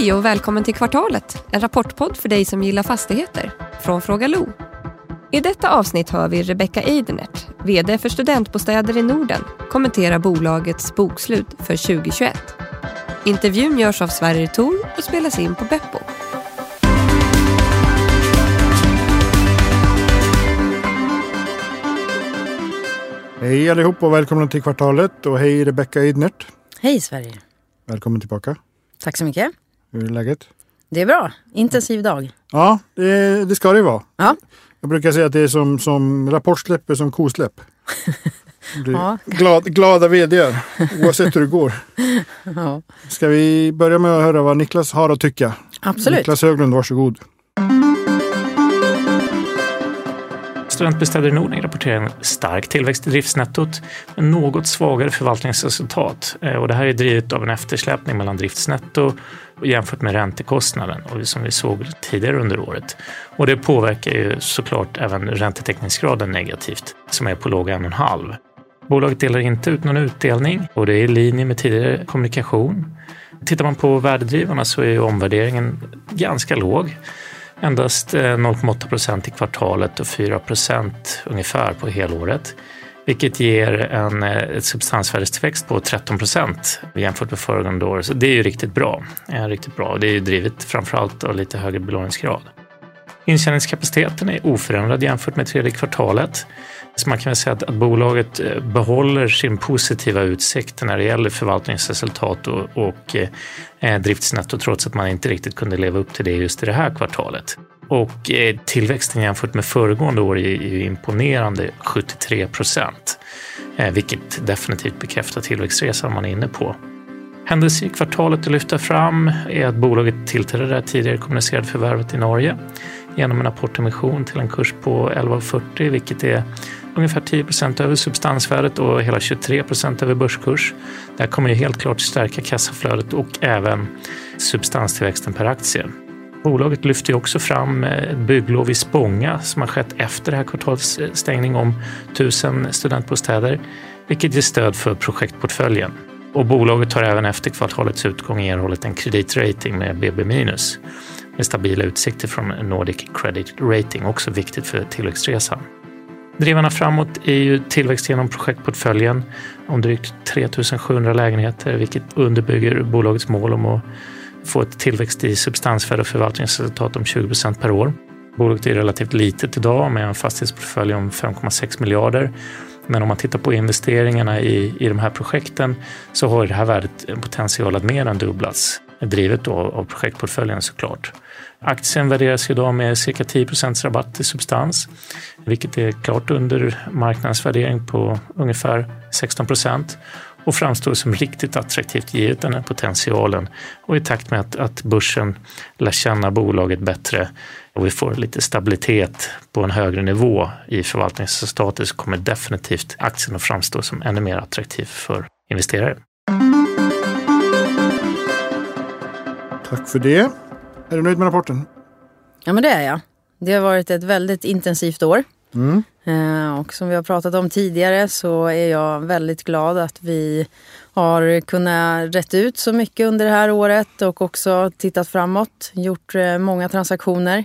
Hej och välkommen till Kvartalet, en rapportpodd för dig som gillar fastigheter, från Fråga Lo. I detta avsnitt hör vi Rebecca Eidenert, VD för Studentbostäder i Norden, kommentera bolagets bokslut för 2021. Intervjun görs av Sverrir Tor och spelas in på Beppo. Hej allihop och välkomna till Kvartalet och hej Rebecca Eidnert. Hej Sverige. Välkommen tillbaka. Tack så mycket. Hur är läget? Det är bra. Intensiv dag. Ja, det, det ska det vara. Ja. Jag brukar säga att det är som, som rapportsläpp är som kosläpp. Ja. glad, glada vd oavsett hur det går. ja. Ska vi börja med att höra vad Niklas har att tycka? Absolut. Niklas Höglund, varsågod. Studentbostäder i Norden rapporterar en stark tillväxt i driftsnettot men något svagare förvaltningsresultat. Eh, och det här är drivet av en eftersläpning mellan driftsnetto jämfört med räntekostnaden och som vi såg tidigare under året. Och det påverkar ju såklart även räntetäckningsgraden negativt som är på låga 1,5. Bolaget delar inte ut någon utdelning och det är i linje med tidigare kommunikation. Tittar man på värdedrivarna så är ju omvärderingen ganska låg. Endast eh, 0,8 procent i kvartalet och 4 procent ungefär på helåret. Vilket ger en eh, ett substansvärdestillväxt på 13 procent jämfört med föregående år. Så det är ju riktigt bra. Eh, riktigt bra. Det är ju drivet framförallt av lite högre belåningsgrad. Intjäningskapaciteten är oförändrad jämfört med tredje kvartalet. Så man kan väl säga att, att bolaget eh, behåller sin positiva utsikt när det gäller förvaltningsresultat och, och eh, eh, driftsnetto trots att man inte riktigt kunde leva upp till det just i det här kvartalet. Och eh, tillväxten jämfört med föregående år är ju imponerande 73 procent, eh, vilket definitivt bekräftar tillväxtresan man är inne på. Händelser i kvartalet att lyfta fram är att bolaget tillträdde det tidigare kommunicerade förvärvet i Norge genom en apportemission till en kurs på 11,40 vilket är ungefär 10 procent över substansvärdet och hela 23 procent över börskurs. Det här kommer ju helt klart stärka kassaflödet och även substanstillväxten per aktie. Bolaget lyfter också fram ett bygglov i Spånga som har skett efter det här kvartalets stängning om 1000 studentbostäder, vilket ger stöd för projektportföljen. Och bolaget har även efter kvartalets utgång erhållit en kreditrating med BB- med stabila utsikter från Nordic Credit Rating, också viktigt för tillväxtresan. Drivarna framåt är ju tillväxt genom projektportföljen om drygt 3700 lägenheter, vilket underbygger bolagets mål om att få ett tillväxt i substansvärde och förvaltningsresultat om 20 procent per år. Bolaget är relativt litet idag med en fastighetsportfölj om 5,6 miljarder. Men om man tittar på investeringarna i, i de här projekten så har det här värdet eh, potential att mer än dubblas. Drivet då av projektportföljen såklart. Aktien värderas idag med cirka 10 procents rabatt i substans, vilket är klart under marknadens värdering på ungefär 16 procent och framstår som riktigt attraktivt givet den här potentialen och i takt med att, att börsen lär känna bolaget bättre och vi får lite stabilitet på en högre nivå i förvaltningsresultatet så kommer definitivt aktien att framstå som ännu mer attraktiv för investerare. Tack för det. Är du nöjd med rapporten? Ja men det är jag. Det har varit ett väldigt intensivt år. Mm. Eh, Och som vi har pratat om tidigare så är jag väldigt glad att vi har kunnat rätt ut så mycket under det här året och också tittat framåt. Gjort eh, många transaktioner.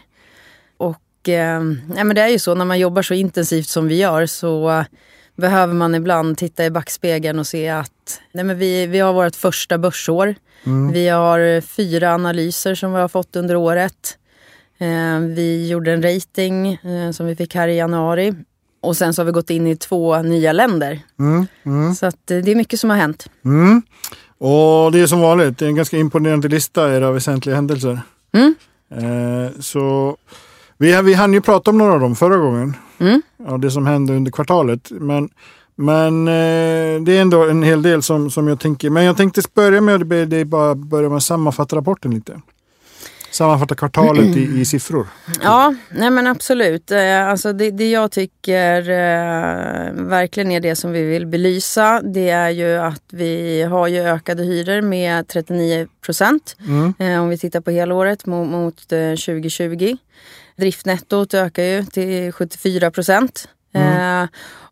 Och eh, ja, men det är ju så när man jobbar så intensivt som vi gör så behöver man ibland titta i backspegeln och se att nej, men vi, vi har vårt första börsår. Vi har fyra analyser som vi har fått under året. Eh, vi gjorde en rating eh, som vi fick här i januari. Och sen så har vi gått in i två nya länder. Mm. Mm. Så att, eh, det är mycket som har hänt. Mm. Och det är som vanligt, det är en ganska imponerande lista era väsentliga händelser. Mm. Eh, så vi, vi hann ju prata om några av dem förra gången. Mm. Ja, det som hände under kvartalet. Men, men eh, det är ändå en hel del som, som jag tänker. Men jag tänkte börja med det är bara börja med att sammanfatta rapporten lite. Sammanfatta kvartalet i, i siffror. Ja, nej men absolut. Eh, Alltså det, det jag tycker eh, verkligen är det som vi vill belysa. Det är ju att vi har ju ökade hyror med 39 procent. Mm. Eh, om vi tittar på helåret mot, mot eh, 2020. Driftnettot ökar ju till 74 procent. Eh,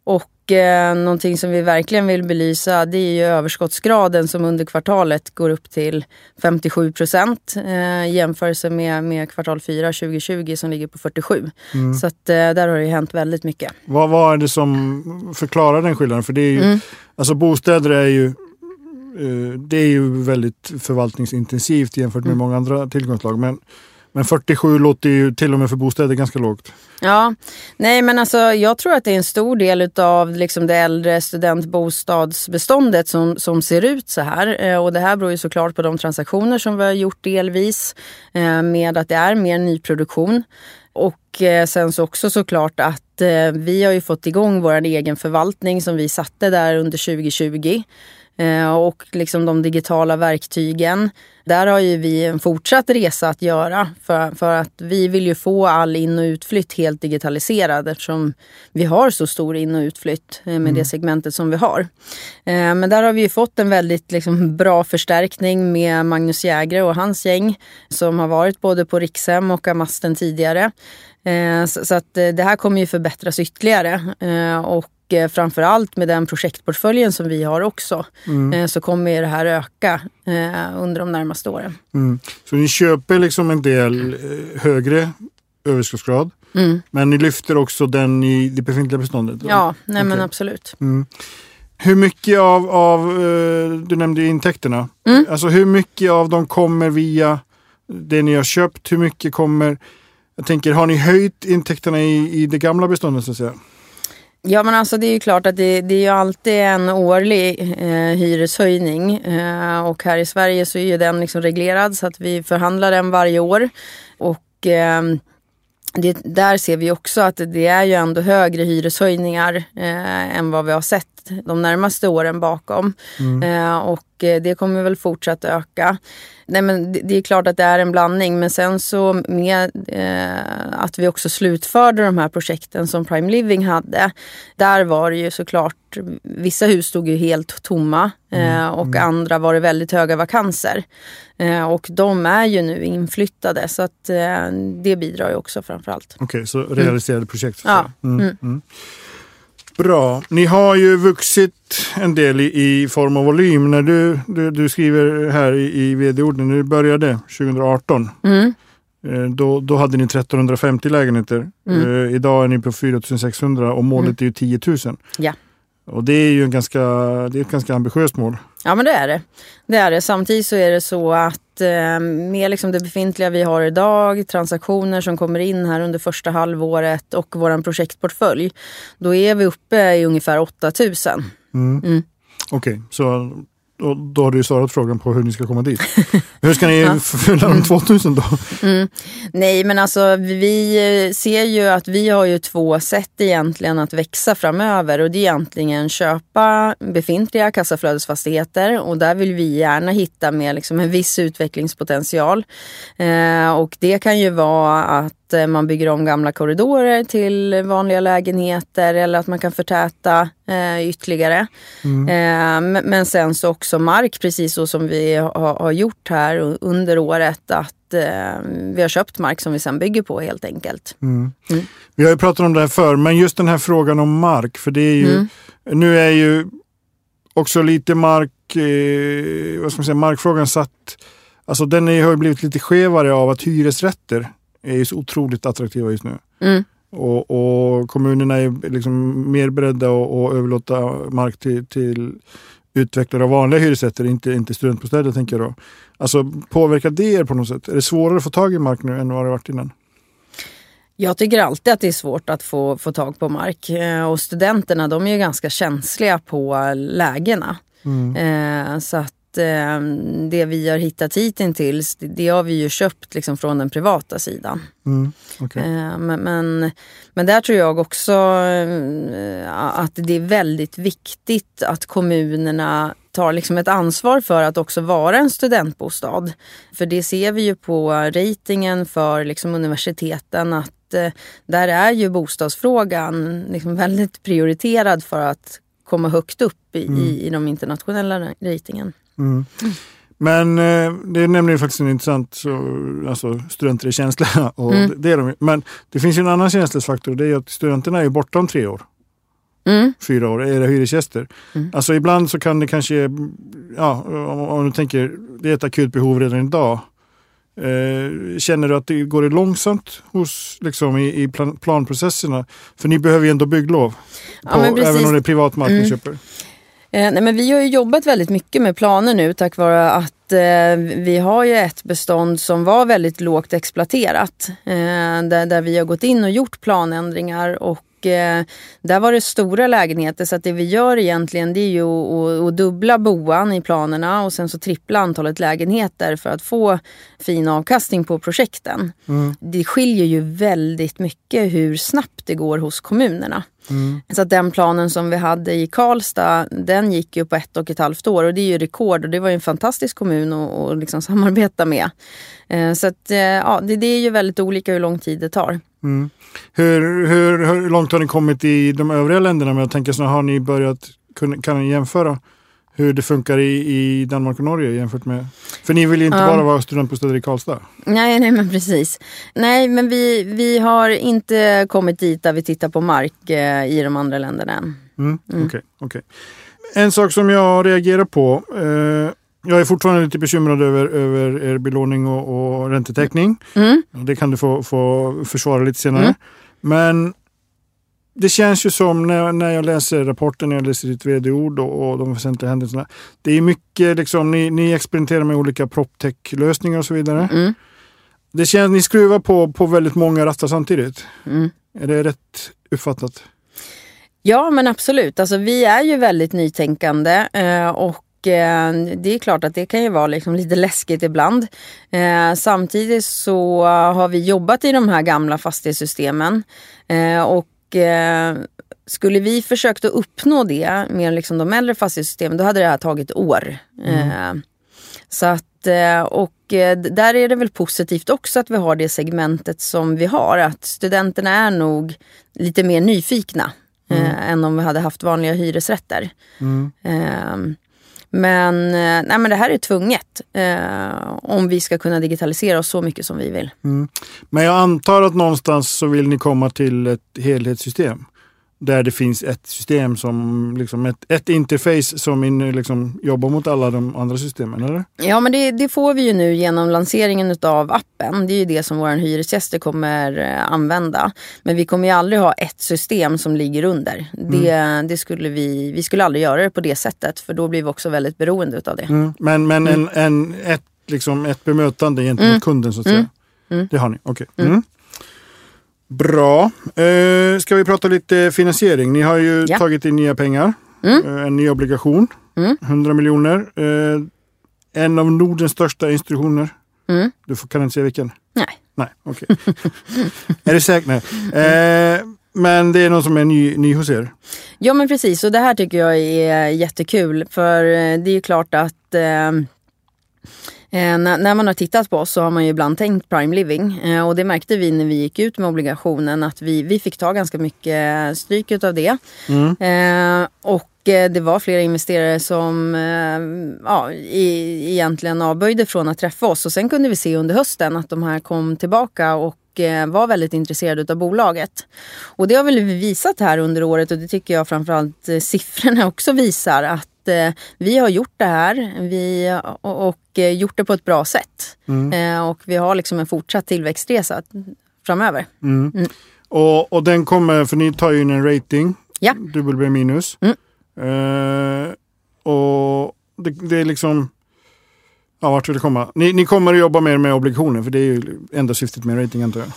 och eh, någonting som vi verkligen vill belysa det är ju överskottsgraden som under kvartalet går upp till 57 procent eh, jämförelse med, med kvartal 4 2020 som ligger på 47. Mm. Så att, eh, där har det hänt väldigt mycket. Vad, vad är det som förklarar den skillnaden? För det är ju, mm. alltså bostäder är ju eh, det är ju väldigt förvaltningsintensivt jämfört med mm. många andra tillgångslag. Men men 47 låter ju till och med för bostäder ganska lågt. Ja, nej men alltså jag tror att det är en stor del av liksom det äldre studentbostadsbeståndet som, som ser ut så här. Eh, och det här beror ju såklart på de transaktioner som vi har gjort delvis eh, med att det är mer nyproduktion. Och eh, sen så också såklart att eh, vi har ju fått igång vår egen förvaltning som vi satte där under 2020. Eh, och liksom de digitala verktygen. Där har ju vi en fortsatt resa att göra för, för att vi vill ju få all in och utflytt helt digitaliserad eftersom vi har så stor in och utflytt eh, med mm. det segmentet som vi har. Eh, men där har vi ju fått en väldigt liksom, bra förstärkning med Magnus Jägre och hans gäng som har varit både på Rikshem och Amasten tidigare. Så att det här kommer ju förbättras ytterligare. Och eh, framförallt med den projektportföljen som vi har också mm. eh, så kommer det här öka eh, under de närmaste åren. Mm. Så ni köper liksom en del högre överskottsgrad mm. men ni lyfter också den i det befintliga beståndet? Ja, nej okay. men absolut. Mm. Hur mycket av, av du nämnde intäkterna, mm. alltså hur mycket av dem kommer via det ni har köpt? Hur mycket kommer jag tänker, har ni höjt intäkterna i, i det gamla beståndet så att säga? Ja men alltså det är ju klart att det, det är ju alltid en årlig eh, hyreshöjning eh, och här i Sverige så är ju den liksom reglerad så att vi förhandlar den varje år. Och eh, det, där ser vi också att det är ju ändå högre hyreshöjningar eh, än vad vi har sett de närmaste åren bakom. Mm. Eh, och eh, det kommer väl fortsatt öka. Nej, men det är klart att det är en blandning men sen så med eh, att vi också slutförde de här projekten som Prime Living hade. Där var det ju såklart, vissa hus stod ju helt tomma eh, mm, och mm. andra var det väldigt höga vakanser. Eh, och de är ju nu inflyttade så att eh, det bidrar ju också framförallt. Okej, okay, så realiserade mm. projekt? Ja. Mm, mm. Mm. Bra. Ni har ju vuxit en del i, i form av volym. När du, du, du skriver här i, i vd-orden, när du började 2018. Mm. Eh, då, då hade ni 1350 lägenheter. Mm. Eh, idag är ni på 4600 och målet mm. är ju 10 000. Ja. Och det är ju en ganska, det är ett ganska ambitiöst mål. Ja men det är det. det, är det. Samtidigt så är det så att eh, med liksom det befintliga vi har idag, transaktioner som kommer in här under första halvåret och vår projektportfölj. Då är vi uppe i ungefär 8000. Mm. Mm. Okej, okay, så och då har du ju svarat frågan på hur ni ska komma dit. hur ska ni ja. fylla de 2000 då? Mm. Nej men alltså vi ser ju att vi har ju två sätt egentligen att växa framöver och det är egentligen köpa befintliga kassaflödesfastigheter och där vill vi gärna hitta med liksom en viss utvecklingspotential. Eh, och det kan ju vara att Eh, man bygger om gamla korridorer till vanliga lägenheter eller att man kan förtäta eh, ytterligare. Mm. Eh, men sen så också mark, precis så som vi har, har gjort här under året. att eh, Vi har köpt mark som vi sen bygger på helt enkelt. Mm. Mm. Vi har ju pratat om det här förr, men just den här frågan om mark. För det är ju, mm. nu är ju också lite mark, eh, vad ska man säga, markfrågan satt Alltså den är, har blivit lite skevare av att hyresrätter är ju så otroligt attraktiva just nu. Mm. Och, och, kommunerna är liksom mer beredda att, överlåta mark till, till utvecklare av vanliga hyresrätter, inte, inte studentbostäder tänker jag då. Alltså påverkar det er på något sätt? Är det svårare att få tag i mark nu än vad det varit innan? Jag tycker alltid att det är svårt att få, få tag på mark eh, och studenterna de är ju ganska känsliga på lägena. Mm. Eh, så att eh, det vi har hittat hittills, det, det har vi ju köpt liksom från den privata sidan. Mm, okay. eh, men, men, men, där tror jag också eh, att det är väldigt viktigt att kommunerna tar liksom ett ansvar för att också vara en studentbostad. För det ser vi ju på ratingen för liksom universiteten att eh, där är ju bostadsfrågan liksom väldigt prioriterad för att komma högt upp i, mm. i, i de internationella ratingen. Mm. Men eh, det är nämligen faktiskt en intressant, så, alltså studenter är känsliga. Och mm. det är de, men det finns ju en annan känslighetsfaktor, det är att studenterna är borta om tre år. Mm. fyra år, era hyresgäster. Mm. Alltså ibland så kan det kanske, ja, om, om du tänker, det är ett akut behov redan idag. Eh, känner du att det går det långsamt hos, liksom, i, i plan, planprocesserna? För ni behöver ju ändå bygglov. Ja, På, precis. även om det är privat mark ni Mm. köper. Eh, nej, men vi har ju jobbat väldigt mycket med planer nu tack vare att eh, vi har ju ett bestånd som var väldigt lågt exploaterat. Eh, där, där vi har gått in och gjort planändringar och eh, där var det stora lägenheter så att det vi gör egentligen det är ju att, att, att dubbla boan i planerna och sen så trippla antalet lägenheter för att få fin avkastning på projekten. Mm. Det skiljer ju väldigt mycket hur snabbt det går hos kommunerna. Mm. Så att den planen som vi hade i Karlstad, den gick ju på ett och ett halvt år och det är ju rekord och det var ju en fantastisk kommun att, liksom samarbeta med. Eh, så att, eh, ja, det, det är ju väldigt olika hur lång tid det tar. Mm. Hur, hur, hur långt har ni kommit i de övriga länderna? Men jag tänker så har ni börjat, kan ni jämföra hur det funkar i, i Danmark och Norge jämfört med... För ni vill ju inte Ja. bara vara studentbostäder i Karlstad. Nej, nej men precis. Nej, men vi, vi har inte kommit dit där vi tittar på mark eh, i de andra länderna än. Mm. Mm. Okej, okej. En sak som jag reagerar på. Eh, jag är fortfarande lite bekymrad över, över er belåning och, och räntetäckning. Mm. Och Det kan du få, få försvara lite senare. Mm. Men det känns ju som när, när jag läser rapporten, när jag läser ditt vd-ord och, och de väsentliga händelserna. Det är mycket, liksom, ni, ni experimenterar med olika proptech-lösningar och så vidare. Mm. Det känns, ni skruvar på, på väldigt många rattar samtidigt. Mm. Är det rätt uppfattat? Ja, men absolut. Alltså, vi är ju väldigt nytänkande eh, och eh, det är klart att det kan ju vara liksom lite läskigt ibland. Eh, samtidigt så har vi jobbat i de här gamla fastighetssystemen och eh, skulle vi försökt att uppnå det med liksom de äldre fastighetssystemen då hade det här tagit år. Eh, så att, eh, och eh, där är det väl positivt också att vi har det segmentet som vi har. Att studenterna är nog lite mer nyfikna eh, än om vi hade haft vanliga hyresrätter. Mm. Men, eh, nej, men det här är tvunget eh, om vi ska kunna digitalisera oss så mycket som vi vill. Mm. Men jag antar att någonstans så vill ni komma till ett helhetssystem. Där det finns ett system som, liksom ett, ett interface som in, liksom, jobbar mot alla de andra systemen, eller? Ja men det, det får vi ju nu genom lanseringen av appen. Det är ju det som våra hyresgäster kommer eh, använda. Men vi kommer ju aldrig ha ett system som ligger under. Det, det skulle vi, vi skulle aldrig göra det på det sättet för då blir vi också väldigt beroende utav det. Mm. Men, men en, en, ett, liksom ett bemötande gentemot Mm. kunden så att säga. Mm. Mm. Det har ni, okej. Mm. Bra. Eh, ska vi prata lite finansiering? Ni har ju Ja. tagit in nya pengar. Mm. Eh, en ny obligation. Mm. 100 miljoner. Eh, en av Nordens största institutioner. Mm. Du får, kan inte säga vilken? Nej. Nej, okej. är du säker? Nej. Eh, men det är någon som är ny, ny hos er? Ja men precis och det här tycker jag är jättekul för eh, det är ju klart att eh, Eh, när, när man har tittat på oss så har man ju ibland tänkt prime living eh, och det märkte vi när vi gick ut med obligationen att vi, vi fick ta ganska mycket stryk av det. Mm. Eh, och det var flera investerare som ja, i, egentligen avböjde från att träffa oss och sen kunde vi se under hösten att de här kom tillbaka och var väldigt intresserade av bolaget. Och det har väl vi visat här under året och det tycker jag framförallt siffrorna också visar att eh, vi har gjort det här vi, och, eh, gjort det på ett bra sätt. Mm. Eh, och vi har liksom en fortsatt tillväxtresa framöver. Mm. Mm. Och, och den kommer, för ni tar ju in en rating. Ja. B minus. Eh, och det, det är liksom... Ja, vart vill det komma? Ni, ni kommer att jobba mer med obligationer för det är ju enda syftet med rating antar jag.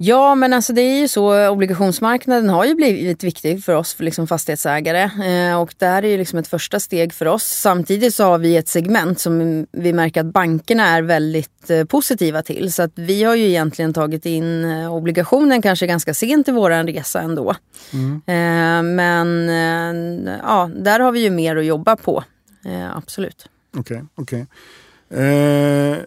Ja, men alltså det är ju så. Obligationsmarknaden har ju blivit viktig för oss för liksom fastighetsägare eh, och det här är ju liksom ett första steg för oss. Samtidigt så har vi ett segment som vi märker att bankerna är väldigt eh, positiva till. Så att vi har ju egentligen tagit in eh, obligationen kanske ganska sent i våran resa ändå. Mm. Eh, men eh, ja, där har vi ju mer att jobba på. Eh, absolut. Okej, okej. Eh,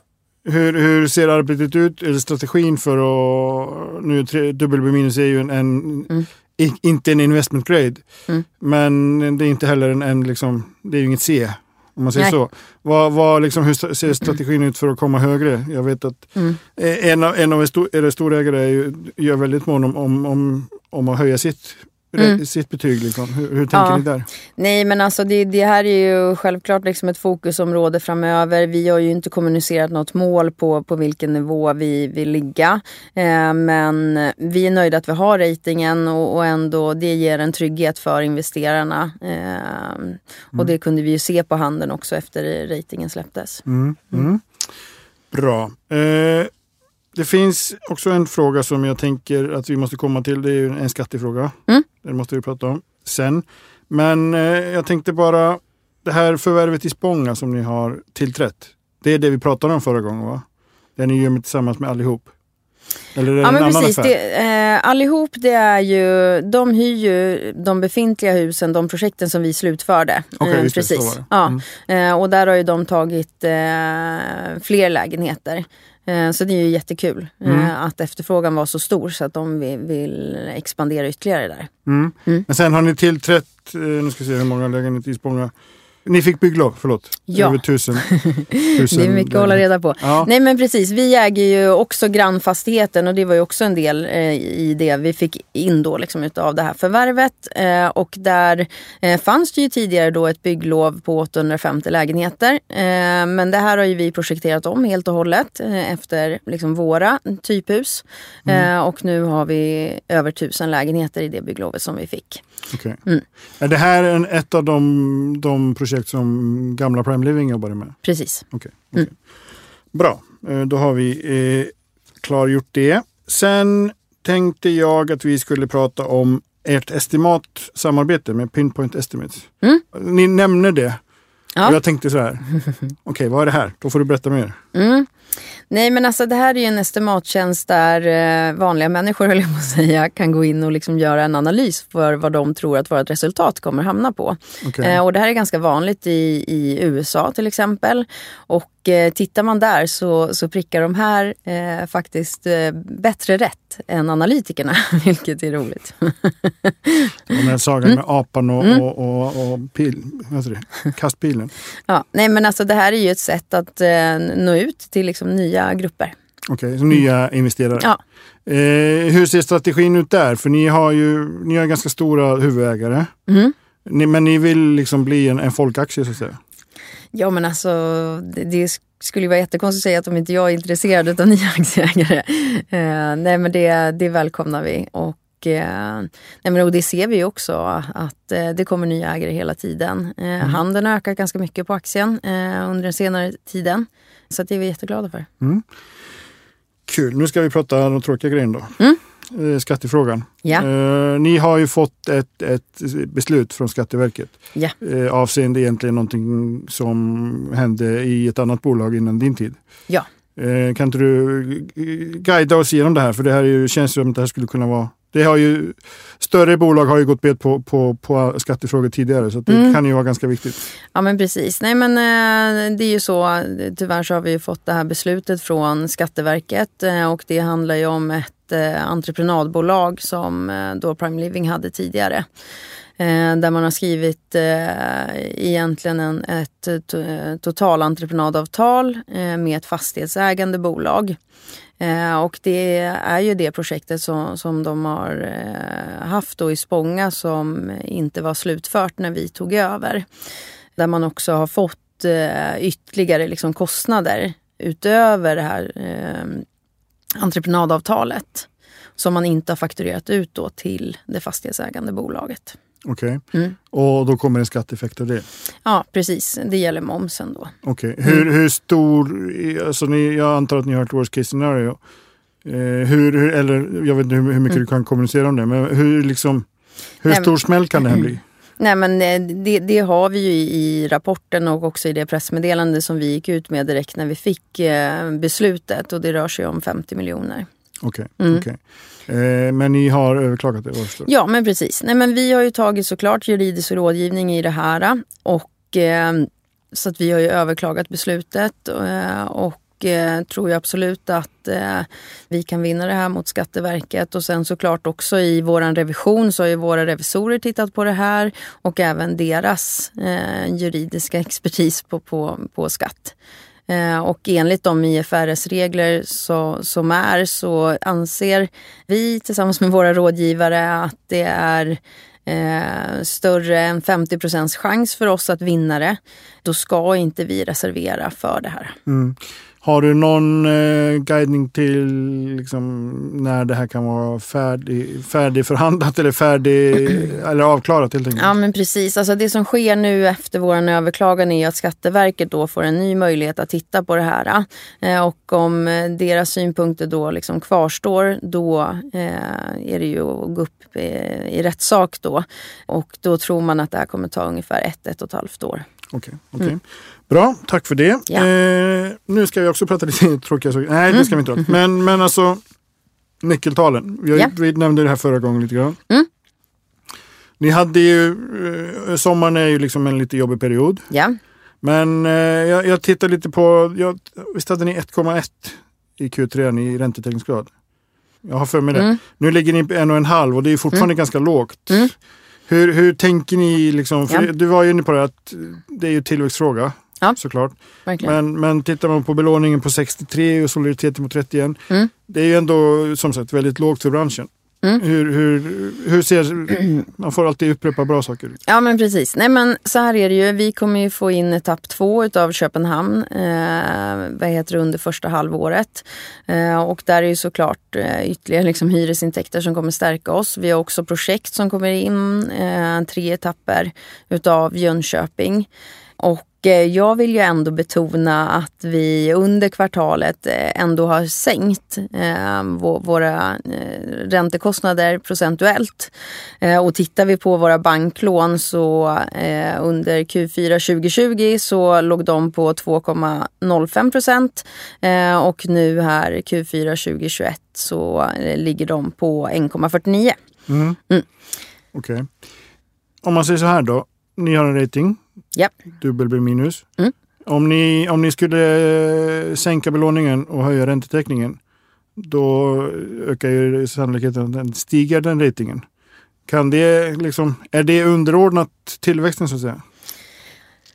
hur, hur ser arbetet ut? Eller strategin för att... Nu tre- dubbel B minus är ju en, en Mm. i, inte en investment grade. Mm. Men det är inte heller en, en liksom, det är ju inget C. Om man säger Nej. så. Vad, vad, liksom, hur ser strategin ut för att komma högre? Jag vet att Mm. en av, en av er, stor, storägare är ju, gör väldigt mån om, om, om, om att höja sitt re- sitt betyg? Liksom? Hur, hur tänker Ja. ni där? Nej men alltså det, det här är ju självklart liksom ett fokusområde framöver. Vi har ju inte kommunicerat något mål på, på vilken nivå vi vill ligga. Eh, men vi är nöjda att vi har ratingen och, och ändå det ger en trygghet för investerarna. Eh, och det kunde vi ju se på handeln också efter ratingen släpptes. Mm. Mm. Bra. Eh, det finns också en fråga som jag tänker att vi måste komma till. Det är ju en skattefråga. Mm. Den måste vi prata om sen. Men eh, jag tänkte bara, det här förvärvet i Spånga som ni har tillträtt. Det är det vi pratade om förra gången va? Det ni gör tillsammans med allihop. Eller är det Ja en men annan precis. affär? Det, eh, allihop det är ju, de hyr ju de befintliga husen, de projekten som vi slutförde. Okej, Eh, precis. det. Ja. Mm. Eh, och där har ju de tagit eh, fler lägenheter. Eh, så det är ju jättekul Mm. eh, att efterfrågan var så stor så att de vill, vill expandera ytterligare där. Mm. Mm. Men sen har ni tillträtt, eh, nu ska vi se hur många lägenheter i Spånga. Ni fick bygglov, förlåt. Ja. Över tusen. tusen Det är mycket att hålla reda på. Ja. Nej men precis, vi äger ju också grannfastigheten och det var ju också en del eh, i det vi fick in då liksom utav det här förvärvet. Eh, och där eh, fanns det ju tidigare då ett bygglov på 850 lägenheter. Eh, men det här har ju vi projekterat om helt och hållet eh, efter liksom våra typhus. Eh, och nu har vi över tusen lägenheter i det bygglovet som vi fick. Okej. Mm. Är det här en, ett av de, de projekt som gamla Prime Living jobbade med? Precis. Okej. Mm. okej. Bra, Eh, då har vi eh, klargjort det. Sen tänkte jag att vi skulle prata om ert estimatsamarbete med Pinpoint Estimates. Mm. Ni nämner det. Ja. Och jag tänkte så här, okej vad är det här? Då får du berätta mer. Mm. Nej men alltså det här är ju en estimattjänst där eh, vanliga människor höll jag på att säga kan gå in och liksom göra en analys för vad de tror att vårt resultat kommer hamna på. Okej. Eh, och det här är ganska vanligt i, i USA till exempel. Och eh, tittar man där så, så prickar de här eh, faktiskt eh, bättre rätt än analytikerna, vilket är roligt. Den här sagan Mm. med apan och, och, och, och pil, det? kastpilen. ja, nej men alltså det här är ju ett sätt att eh, nå ut till liksom nya grupper. Okej, så nya investerare. Ja. Eh, hur ser strategin ut där? För ni har ju ni har ganska stora huvudägare. Mm. Ni, men ni vill liksom bli en, en folkaktie så att säga? Ja men alltså det, det skulle ju vara jättekonstigt att säga att om inte jag är intresserad av nya aktieägare. Eh, nej men det, det välkomnar vi. Och, eh, nej, men, och det ser vi också att eh, det kommer nya ägare hela tiden. Eh, Handeln har ökat ganska mycket på aktien under den senare tiden. Så det är vi jätteglada för. Kul, nu ska vi prata om de tråkiga grejerna då. Mm. Eh, skattefrågan. Ja. Eh, ni har ju fått ett, ett beslut från Skatteverket Ja. eh, avseende egentligen någonting som hände i ett annat bolag innan din tid. Ja. Kan inte du guida oss igenom det här? För det här känns som att det här skulle kunna vara det har ju, större bolag har ju gått bet på, på, på skattefrågor tidigare så det Mm. kan ju vara ganska viktigt. Ja men precis. Nej men eh, det är ju så, tyvärr så har vi ju fått det här beslutet från Skatteverket eh, och det handlar ju om ett eh, entreprenadbolag som då Prime Living hade tidigare. Där man har skrivit eh, egentligen en, ett to- totalentreprenadavtal eh, med ett fastighetsägande bolag. Eh, och det är ju det projektet som, som de har eh, haft då i Spånga som inte var slutfört när vi tog över. Där man också har fått eh, ytterligare liksom kostnader utöver det här eh, entreprenadavtalet. Som man inte har fakturerat ut då till det fastighetsägande bolaget. Okej. Mm. Och då kommer en skatteeffekt av det. Ja, precis. Det gäller momsen då. Okej. Mm. Hur, hur stor, alltså ni, jag antar att ni har ett worst case scenario. Eh, hur, hur, eller jag vet inte hur, hur mycket du kan kommunicera om det, men hur, liksom, hur Mm. Nej, men- stor smäll kan det här bli? Nej men eh, det, det har vi ju i, i rapporten och också i det pressmeddelande som vi gick ut med direkt när vi fick eh, beslutet och det rör sig om 50 miljoner. Okej. Mm. okej. Eh, men ni har överklagat det? Ja men precis. Nej, men vi har ju tagit såklart juridisk rådgivning i det här och eh, så att vi har ju överklagat beslutet eh, och eh, tror ju absolut att eh, vi kan vinna det här mot Skatteverket och sen såklart också i våran revision så har ju våra revisorer tittat på det här och även deras eh, juridiska expertis på, på, på skatt. Eh, och enligt de IFRS-regler så, som är så anser vi tillsammans med våra rådgivare att det är eh, större än 50 procents chans för oss att vinna det. Då ska inte vi reservera för det här. Mm. Har du någon eh, guidning till liksom, när det här kan vara färdig, färdigförhandlat eller färdig eller avklarat helt enkelt? Ja men precis. Alltså det som sker nu efter vår överklagan är att Skatteverket då får en ny möjlighet att titta på det här. Eh, och om deras synpunkter då liksom kvarstår då eh, är det ju att gå upp i, i rättssak då. Och då tror man att det här kommer ta ungefär ett, ett och ett halvt år. Okej, okay, okay. mm. Bra, tack för det. Ja. Eh, nu ska vi också prata lite tråkiga saker. Nej, det ska vi inte prata men, men alltså nyckeltalen. Vi, ja. vi nämnde det här förra gången lite grann. Mm. Ni hade ju, eh, sommaren är ju liksom en lite jobbig period. Ja. Men eh, jag, jag tittar lite på, jag, visst hade ni 1,1 i Q3 i räntetäckningsgrad? Jag har för mig det. Mm. Nu ligger ni på en och en halv och det är fortfarande mm. ganska lågt. Hur, hur tänker ni? Liksom, ja. Du var ju inne på det att det är ju tillväxtfråga. Ja. Såklart. Men, men tittar man på belåningen på 63 och soliditeten på 31. Mm. Det är ju ändå som sagt väldigt lågt för branschen. Mm. Hur, hur, hur ser... Man får alltid upprepa bra saker. Ja men precis. Nej men så här är det ju. Vi kommer ju få in etapp två utav Köpenhamn. Eh, vad heter det, under första halvåret. Eh, och där är ju såklart eh, ytterligare liksom hyresintäkter som kommer stärka oss. Vi har också projekt som kommer in. Eh, tre etapper utav Jönköping. Och Eh, jag vill ju ändå betona att vi under kvartalet eh, ändå har sänkt eh, våra räntekostnader procentuellt. Och tittar vi på våra banklån så under Q4 2020 så låg de på 2,05 procent och nu här Q4 2021 så ligger de på 1,49. Mm. Mm. Okej. Okay. Om man säger så här då. Ni har en rating Yep. Dubbel blir minus. Mm. Om, ni, om ni skulle sänka belåningen och höja räntetäckningen, då ökar ju sannolikheten att stiger den ratingen. Kan det liksom, är det underordnat tillväxten så att säga?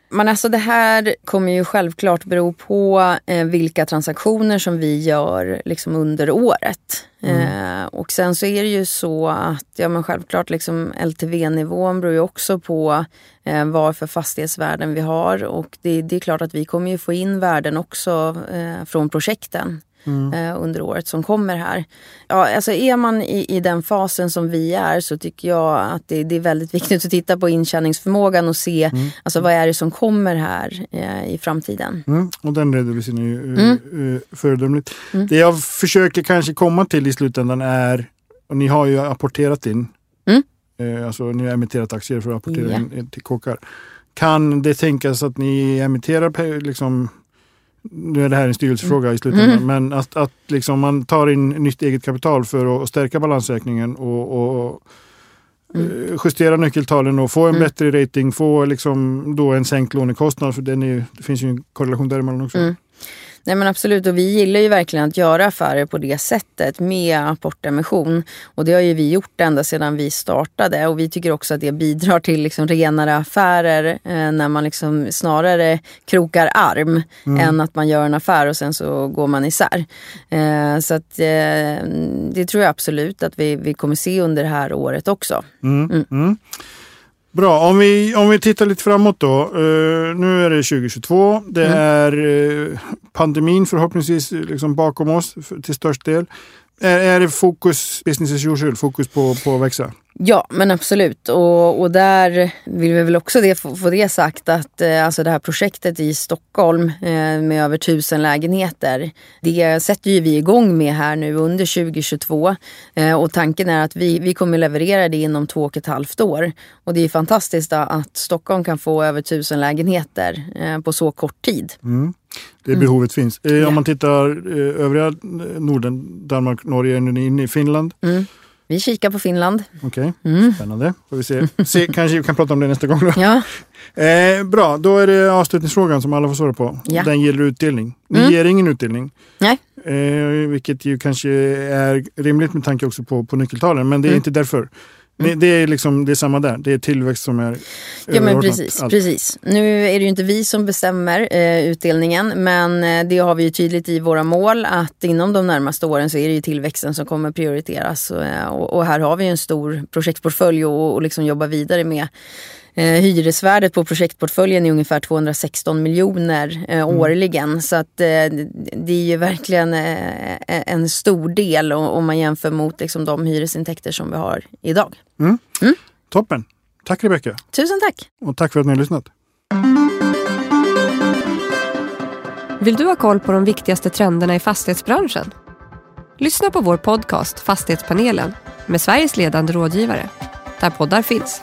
Men alltså det här kommer ju självklart bero på eh, vilka transaktioner som vi gör liksom under året. Mm. Eh, och sen så är det ju så att ja, men självklart liksom LTV-nivån beror ju också på eh, vad för fastighetsvärden vi har. Och det, det, är klart att vi kommer ju få in värden också eh, från projekten mm. eh, under året som kommer här. Ja, alltså är man i, i den fasen som vi är så tycker jag att det, det är väldigt viktigt att titta på intjäningsförmågan och se mm. alltså, vad är det som kommer här eh, i framtiden. Mm. Och den redovisningen är ju mm. uh, föredömligt. Mm. Det jag försöker kanske komma till i slutändan är, och ni har ju apporterat in, mm. eh, alltså ni har emitterat aktier för att apportera yeah. in till kåkar. Kan det tänkas att ni emitterar liksom nu är det här en styrelsefråga i slutändan, mm. men att, att liksom man tar in nytt eget kapital för att stärka balansräkningen och, och mm. Eh, justera nyckeltalen och få en mm. bättre rating, få liksom då en sänkt lånekostnad, för den är, det finns ju en korrelation däremellan också. Mm. Nej men absolut och vi gillar ju verkligen att göra affärer på det sättet med apportemission. Och det har ju vi gjort ända sedan vi startade och vi tycker också att det bidrar till liksom renare affärer eh, när man liksom snarare krokar arm mm. än att man gör en affär och sen så går man isär. Eh, så att eh, det tror jag absolut att vi, vi kommer se under det här året också. Mm. Mm. Bra, om vi, om vi tittar lite framåt då. Uh, nu är det 2022. Det mm. är uh, pandemin förhoppningsvis liksom bakom oss för, till störst del. Är, är det fokus business as usual, fokus på, på att växa? Ja, men absolut. Och, och där vill vi väl också det, få, få det sagt att eh, alltså det här projektet i Stockholm eh, med över tusen lägenheter. Det sätter ju vi igång med här nu under 2022. Eh, och tanken är att vi, vi kommer leverera det inom två och ett halvt år. Och det är fantastiskt att Stockholm kan få över tusen lägenheter eh, på så kort tid. Mm. Det mm. behovet finns. Eh, om man tittar eh, övriga Norden, Danmark, Norge, är ni inne i Finland? Mm. Vi kikar på Finland. Okej, okay. mm. spännande. Får vi se. se. Kanske vi kan prata om det nästa gång. Då. Ja. Eh, bra, då är det avslutningsfrågan som alla får svara på. Ja. Den gäller utdelning. Ni mm. ger ingen utdelning. Nej. Eh, vilket ju kanske är rimligt med tanke också på, på nyckeltalen, men det är mm. inte därför. Det, det, är liksom, det är samma där, det är tillväxt som är Ja men precis, precis. Nu är det ju inte vi som bestämmer eh, utdelningen men eh, det har vi ju tydligt i våra mål att inom de närmaste åren så är det ju tillväxten som kommer prioriteras. Eh, och, och, här har vi en stor projektportfölj och, och liksom jobba vidare med. Eh, hyresvärdet på projektportföljen är ungefär 216 miljoner eh, mm. årligen. Så att eh, det är ju verkligen eh, en stor del om man jämför mot liksom, de hyresintäkter som vi har idag. Mm. Mm. Toppen! Tack Rebecka! Tusen tack! Och tack för att ni har lyssnat. Vill du ha koll på de viktigaste trenderna i fastighetsbranschen? Lyssna på vår podcast Fastighetspanelen med Sveriges ledande rådgivare, där poddar finns.